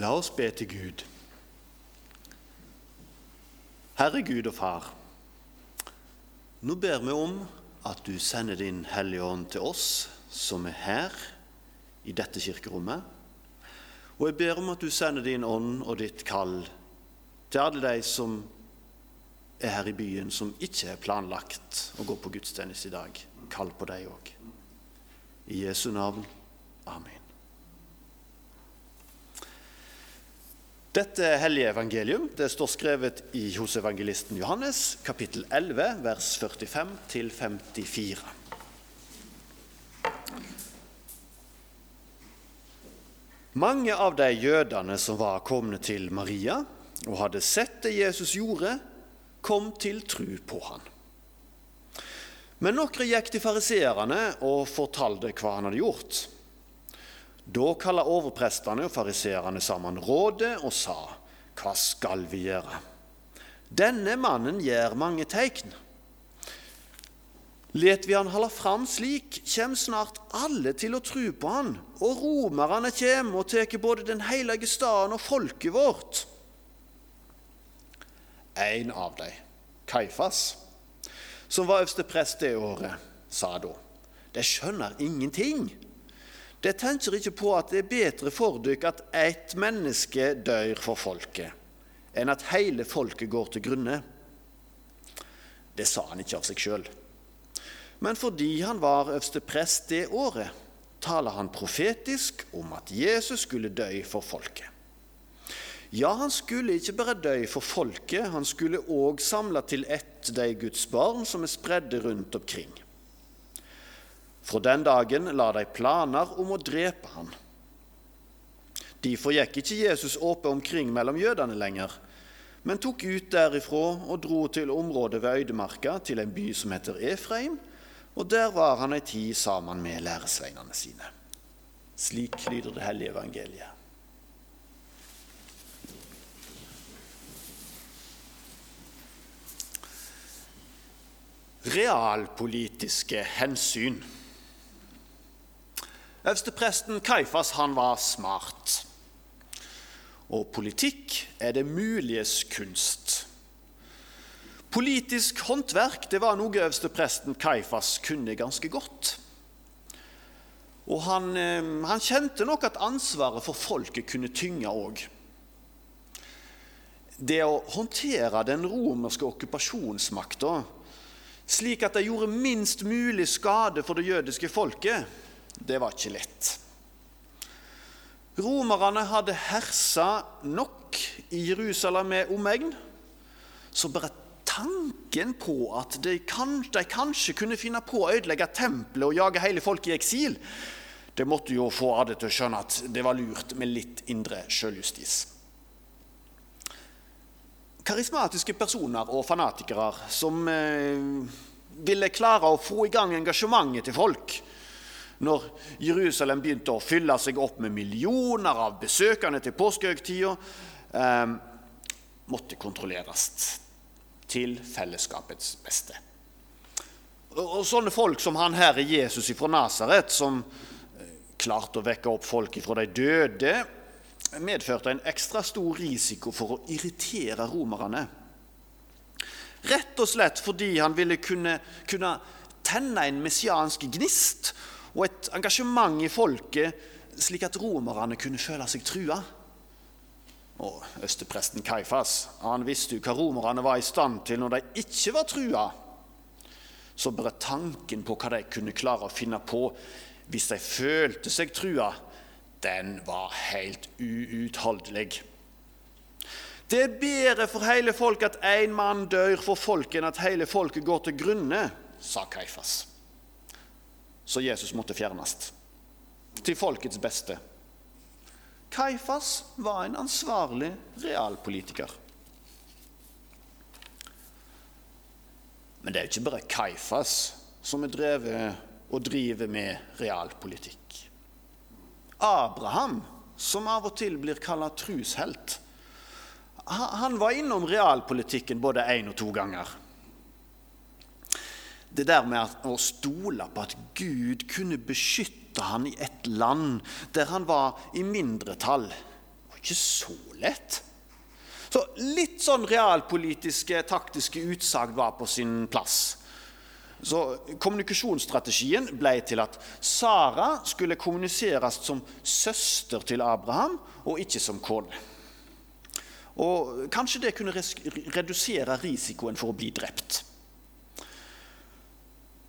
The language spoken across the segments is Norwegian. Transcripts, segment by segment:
La oss be til Gud. Herre Gud og Far, nå ber vi om at du sender din Hellige Ånd til oss som er her i dette kirkerommet. Og jeg ber om at du sender din ånd og ditt kall til alle de som er her i byen, som ikke er planlagt å gå på gudstjeneste i dag. Kall på deg òg. I Jesu navn. Amen. Dette hellige evangelium det står skrevet i hos evangelisten Johannes, kapittel 11, vers 45-54. Mange av de jødene som var kommet til Maria og hadde sett det Jesus gjorde, kom til tru på han. Men noen gikk til fariseerne og fortalte hva han hadde gjort. Da kalte overprestene og fariseerne sammen rådet og sa, Hva skal vi gjøre? Denne mannen gjør mange tegn. Let vi han holde fram slik, kjem snart alle til å tru på han, og romerne kjem og tar både den hellige staden og folket vårt. En av dem, Kaifas, som var øverste prest det året, sa da, de skjønner ingenting. De tenker ikke på at det er bedre for dere at ett menneske dør for folket, enn at hele folket går til grunne. Det sa han ikke av seg sjøl. Men fordi han var øverste prest det året, taler han profetisk om at Jesus skulle dø for folket. Ja, han skulle ikke bare dø for folket, han skulle òg samle til ett de Guds barn som er spredde rundt omkring. Fra den dagen la de planer om å drepe han. Derfor gikk ikke Jesus åpent omkring mellom jødene lenger, men tok ut derifra og dro til området ved øydemarka, til en by som heter Efraim, og der var han ei tid sammen med læresveinene sine. Slik lyder det hellige evangeliet. Realpolitiske hensyn. Øverstepresten Kaifas han var smart. Og politikk er det muliges kunst. Politisk håndverk det var noe øverstepresten Kaifas kunne ganske godt. Og han, eh, han, kjente nok at ansvaret for folket kunne tynge òg. Det å håndtere den romerske okkupasjonsmakta slik at de gjorde minst mulig skade for det jødiske folket, det var ikke lett. Romerne hadde hersa nok i Jerusalem med omegn, så bare tanken på at de, kan, de kanskje kunne finne på å ødelegge tempelet og jage hele folket i eksil, det måtte jo få Ade til å skjønne at det var lurt med litt indre sjøljustis. Karismatiske personer og fanatikere som eh, ville klare å få i gang engasjementet til folk, når Jerusalem begynte å fylle seg opp med millioner av besøkende til påskehøytida, eh, måtte kontrolleres til fellesskapets beste. Og Sånne folk som han her er Jesus fra Nasaret, som eh, klarte å vekke opp folk fra de døde, medførte en ekstra stor risiko for å irritere romerne. Rett og slett fordi han ville kunne, kunne tenne en messiansk gnist og et engasjement i folket, slik at romerne kunne føle seg trua. Og østepresten Kaifas han visste jo hva romerne var i stand til når de ikke var trua. Så bare tanken på hva de kunne klare å finne på hvis de følte seg trua, den var helt uutholdelig. Det er bedre for hele folket at én mann dør for folket, enn at hele folket går til grunne, sa Kaifas så Jesus måtte fjernes. Til folkets beste. Kaifas var en ansvarlig realpolitiker. Men det er jo ikke bare Kaifas som er drevet og driver med realpolitikk. Abraham, som av og til blir kalt trushelt, han var innom realpolitikken både én og to ganger det der med å stole på at Gud kunne beskytte han i et land der han var i mindretall. Ikke så lett. Så litt sånn realpolitiske, taktiske utsagn var på sin plass. Så Kommunikasjonsstrategien ble til at Sara skulle kommuniseres som søster til Abraham, og ikke som kone. Og Kanskje det kunne redusere risikoen for å bli drept.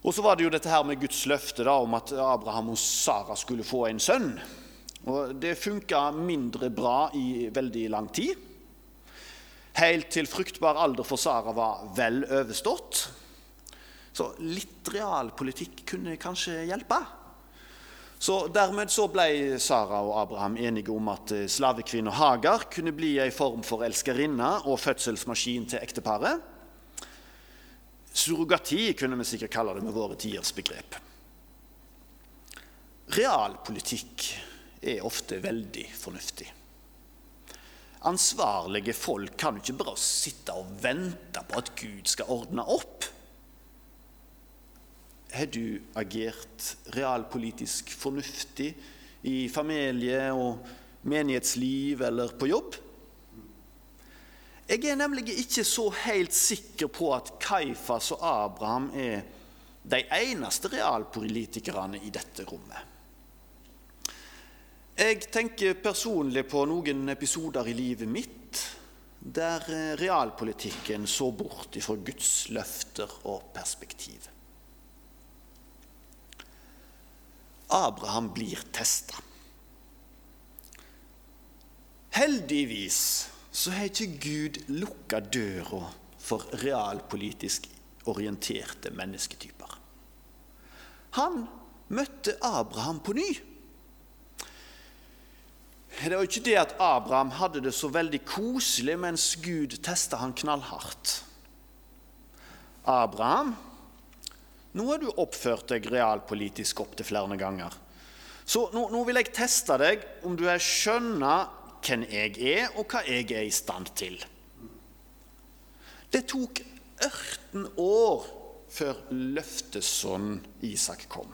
Og så var det jo dette her med Guds løfte da, om at Abraham og Sara skulle få en sønn. Og Det funka mindre bra i veldig lang tid. Helt til fruktbar alder for Sara var vel overstått. Så litt realpolitikk kunne kanskje hjelpe. Så Dermed så ble Sara og Abraham enige om at slavekvinna Hagar kunne bli en form for elskerinne og fødselsmaskin til ekteparet. Surrogati kunne vi sikkert kalle det med våre tiders begrep. Realpolitikk er ofte veldig fornuftig. Ansvarlige folk kan jo ikke bare sitte og vente på at Gud skal ordne opp. Har du agert realpolitisk fornuftig i familie og menighetsliv eller på jobb? Jeg er nemlig ikke så helt sikker på at Kaifas og Abraham er de eneste realpolitikerne i dette rommet. Jeg tenker personlig på noen episoder i livet mitt der realpolitikken så bort ifra Guds løfter og perspektiv. Abraham blir testa. Heldigvis så har ikke Gud lukka døra for realpolitisk orienterte mennesketyper. Han møtte Abraham på ny. Det var ikke det at Abraham hadde det så veldig koselig mens Gud testa han knallhardt. Abraham, nå har du oppført deg realpolitisk opptil flere ganger. Så nå, nå, vil jeg teste deg om du har skjønna hvem jeg er, og hva jeg er i stand til. Det tok 18 år før løftesønnen Isak kom.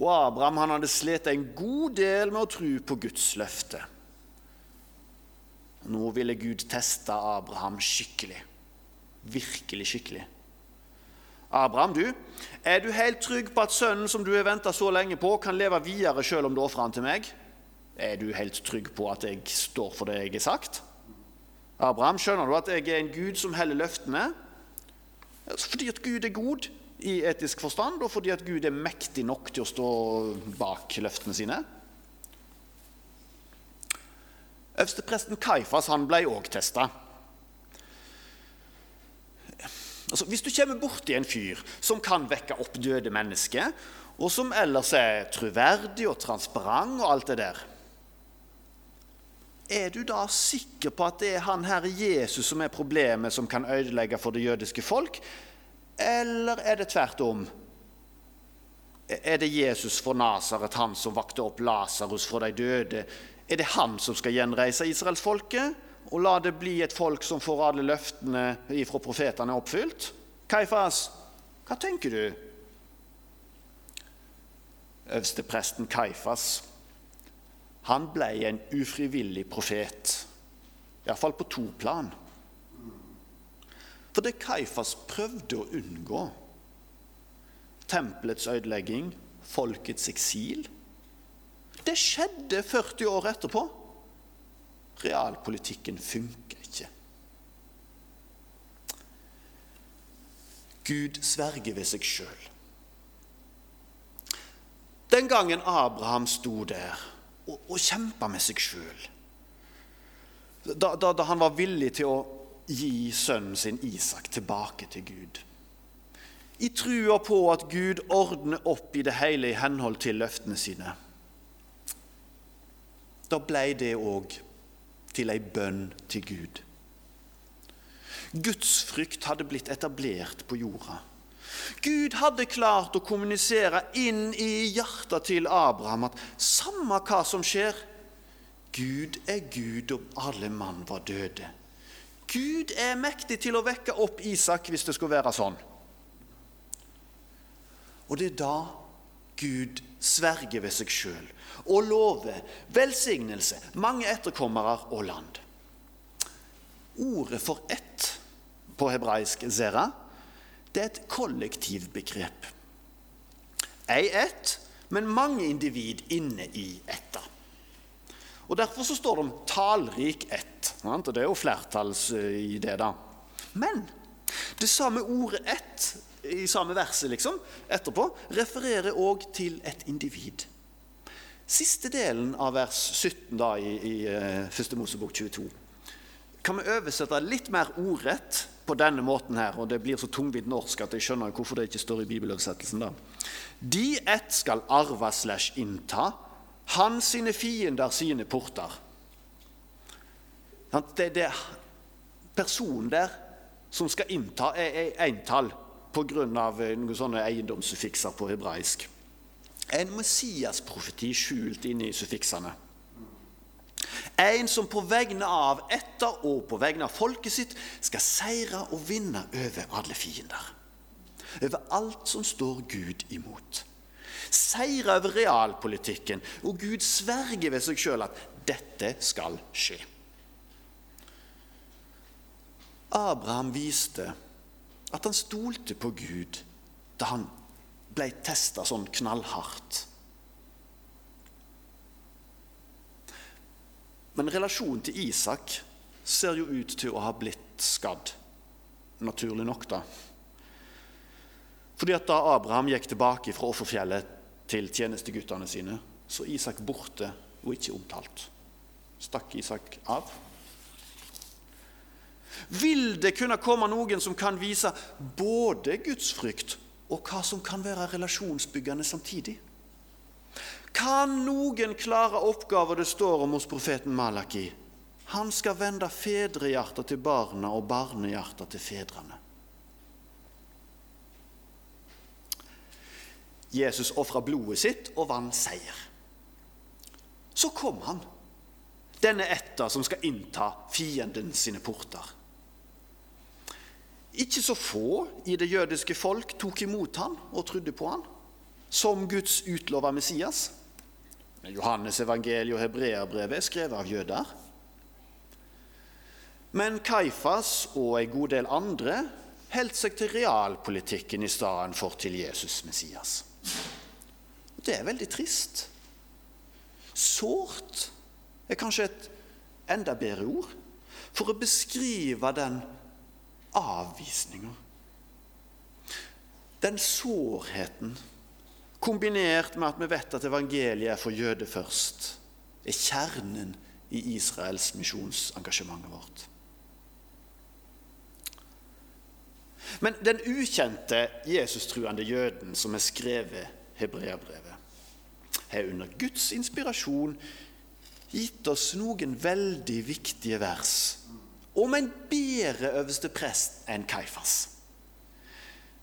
Og Abraham han hadde slitt en god del med å tro på Guds løfte. Nå ville Gud teste Abraham skikkelig. Virkelig skikkelig. Abraham, du, er du helt trygg på at sønnen som du har venta så lenge på, kan leve videre selv om du ofrer han til meg? Er du helt trygg på at jeg står for det jeg har sagt? Abraham, skjønner du at jeg er en gud som heller løftene? Fordi at Gud er god i etisk forstand, og fordi at Gud er mektig nok til å stå bak løftene sine. Øverstepresten Kaifas han ble òg testa. Altså, hvis du kommer borti en fyr som kan vekke opp døde mennesker, og som ellers er troverdig og transparent og alt det der er du da sikker på at det er han herre Jesus som er problemet som kan ødelegge for det jødiske folk? Eller er det tvert om? Er det Jesus fra Nasaret, han som vakte opp Lasarus fra de døde? Er det han som skal gjenreise israelsfolket og la det bli et folk som får alle løftene fra profetene oppfylt? Kaifas, hva tenker du? Øverstepresten Kaifas han ble en ufrivillig profet, iallfall på to plan. For det Kaifas prøvde å unngå, tempelets ødelegging, folkets eksil, det skjedde 40 år etterpå. Realpolitikken funker ikke. Gud sverger ved seg sjøl. Den gangen Abraham sto der og, og kjempa med seg sjøl. Da, da, da, han var villig til å gi sønnen sin Isak tilbake til Gud. I trua på at Gud ordner opp i det hele i henhold til løftene sine. Da ble det òg til ei bønn til Gud. Guds frykt hadde blitt etablert på jorda. Gud hadde klart å kommunisere inn i hjertet til Abraham at samme hva som skjer Gud er Gud, og alle mann var døde. Gud er mektig til å vekke opp Isak hvis det skulle være sånn. Og det er da Gud sverger ved seg sjøl og lover velsignelse, mange etterkommere og land. Ordet for ett på hebraisk zera, det er et kollektivbegrep. Ei ett, men mange individ inne i etta. Og Derfor så står det om talrik ett. og Det er jo flertalls i det, da. Men det samme ordet ett i samme verset liksom, etterpå refererer òg til et individ. Siste delen av vers 17 da, i, i uh, Første Mosebok 22 kan vi oversette litt mer ordrett på denne måten her, og det blir så tungvint norsk at jeg skjønner hvorfor det ikke står i bibeloversettelsen. De ett skal arve slash innta, han sine fiender sine porter. Det, det personen der som skal innta, er entall pga. Eh, noen sånne eiendomssuffikser på hebraisk. En Messias-profeti skjult inne i suffiksene. En som på vegne av etter og på vegne av folket sitt skal seire og vinne over alle fiender. Over alt som står Gud imot. Seire over realpolitikken, og Gud sverger ved seg sjøl at dette skal skje. Abraham viste at han stolte på Gud da han ble testa sånn knallhardt. Men relasjonen til Isak ser jo ut til å ha blitt skadd. Naturlig nok, da. Fordi at Da Abraham gikk tilbake fra offerfjellet til tjenesteguttene sine, så Isak borte og ikke omtalt. Stakk Isak av? Vil det kunne komme noen som kan vise både gudsfrykt og hva som kan være relasjonsbyggende samtidig? Kan noen klare oppgaver det står om hos profeten Malaki? Han skal vende fedrehjertet til barna og barnehjertet til fedrene. Jesus ofra blodet sitt og vant seier. Så kom han, denne etta som skal innta fienden sine porter. Ikke så få i det jødiske folk tok imot han og trodde på han som Guds utlova Messias. Johannes evangeliet og hebreerbrevet er skrevet av jøder. Men Kaifas og en god del andre holdt seg til realpolitikken i stedet for til Jesus Messias. Det er veldig trist. Sårt er kanskje et enda bedre ord for å beskrive den avvisninga. Den sårheten, kombinert med at vi vet at evangeliet er for jøder først, er kjernen i Israels misjonsengasjementet vårt. Men den ukjente Jesus-truende jøden som har skrevet hebreabrevet, har under Guds inspirasjon gitt oss noen veldig viktige vers om en bedre øverste prest enn Kaifas.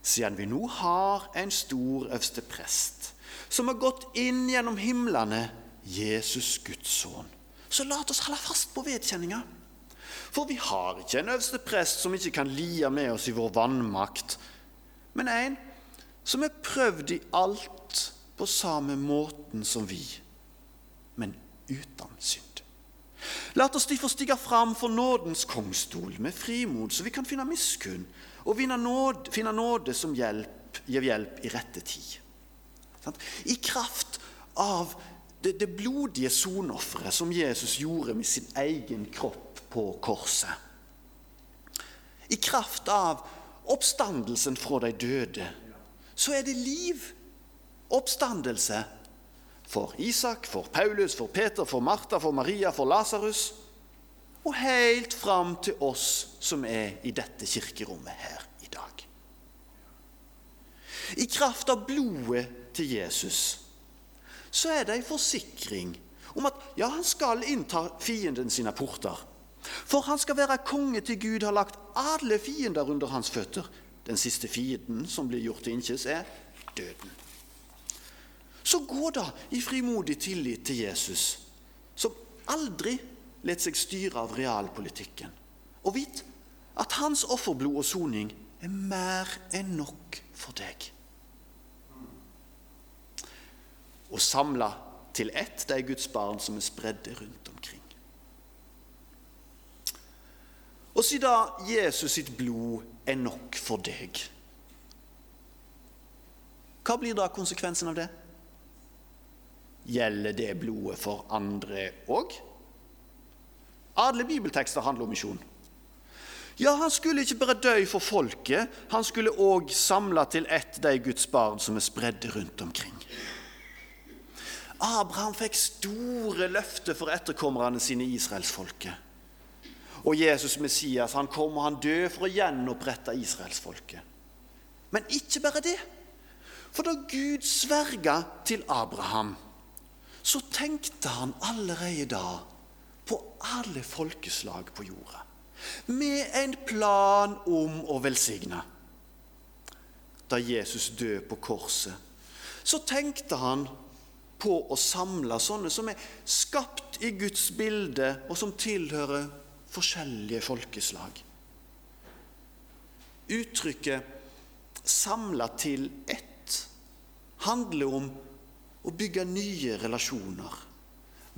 Siden vi nå har en stor øverste prest som har gått inn gjennom himlene, Jesus Guds sønn, så la oss holde fast på vedkjenninga. For vi har ikke en øverste prest som ikke kan lie med oss i vår vannmakt, men en som er prøvd i alt på samme måten som vi, men uten synd. La oss derfor stige fram for nådens kongstol med frimod, så vi kan finne miskunn og nåde, finne nåde som hjelp, gir hjelp i rette tid. I kraft av det, det blodige sonofferet som Jesus gjorde med sin egen kropp på korset. I kraft av oppstandelsen fra de døde, så er det liv, oppstandelse, for Isak, for Paulus, for Peter, for Martha, for Maria, for Lasarus. Og helt fram til oss som er i dette kirkerommet her i dag. I kraft av blodet til Jesus så er det en forsikring om at ja, han skal innta fienden sine porter. For han skal være konge til Gud har lagt alle fiender under hans føtter. Den siste fienden som blir gjort til innkjes, er døden. Så gå da i frimodig tillit til Jesus, som aldri lar seg styre av realpolitikken. Og vit at hans offerblod og soning er mer enn nok for deg. og samle til ett de Guds barn som er spredde rundt omkring. Og siden Jesus sitt blod er nok for deg, hva blir da konsekvensen av det? Gjelder det blodet for andre òg? Alle bibeltekster handler om misjon. Ja, han skulle ikke bare dø for folket, han skulle òg samle til ett de Guds barn som er spredde rundt omkring. Abraham fikk store løfter for etterkommerne sine i israelsfolket. Og Jesus Messias han kom og han døde for å gjenopprette israelsfolket. Men ikke bare det. For da Gud sverga til Abraham, så tenkte han allerede da på alle folkeslag på jorda. Med en plan om å velsigne. Da Jesus døde på korset, så tenkte han på å samle sånne som er skapt i Guds bilde, og som tilhører forskjellige folkeslag. Uttrykket 'samla til ett' handler om å bygge nye relasjoner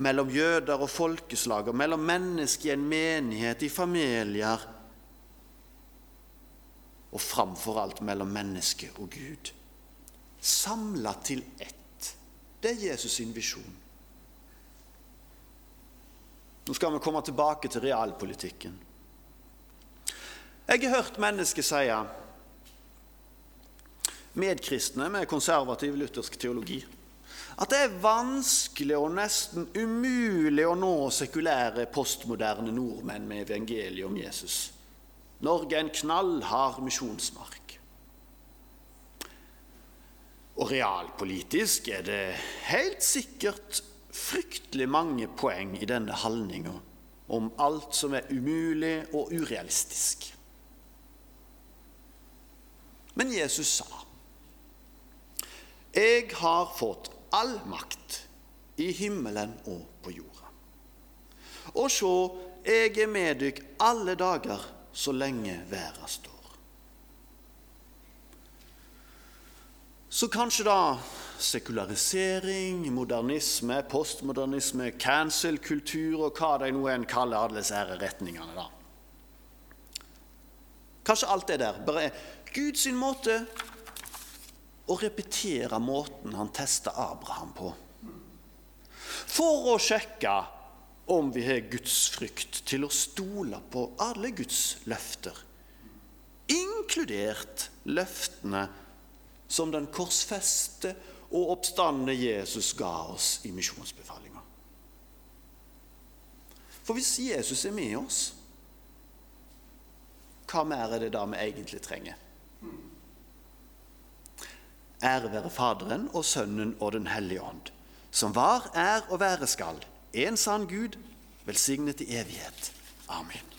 mellom jøder og folkeslag, og mellom mennesker i en menighet, i familier, og framfor alt mellom menneske og Gud. Samla til ett. Det er Jesus sin visjon. Nå skal vi komme tilbake til realpolitikken. Jeg har hørt mennesker si, medkristne med konservativ luthersk teologi, at det er vanskelig og nesten umulig å nå sekulære, postmoderne nordmenn med evangeliet om Jesus. Norge er en knallhard misjonsmark. Og realpolitisk er det helt sikkert fryktelig mange poeng i denne holdninga om alt som er umulig og urealistisk. Men Jesus sa, 'Jeg har fått all makt i himmelen og på jorda.' Og sjå, jeg er med dykk alle dager så lenge verda står. Så kanskje da sekularisering, modernisme, postmodernisme, cancel-kultur og hva de nå enn kaller alle disse retningene. da. Kanskje alt det der bare er Guds måte å repetere måten han testa Abraham på. For å sjekke om vi har Guds frykt til å stole på alle Guds løfter, inkludert løftene som den korsfeste og oppstandende Jesus ga oss i misjonsbefalinga. For hvis Jesus er med oss, hva mer er det da vi egentlig trenger? Ære være Faderen og Sønnen og Den hellige ånd, som var, er og være skal, en sann Gud, velsignet i evighet. Amen.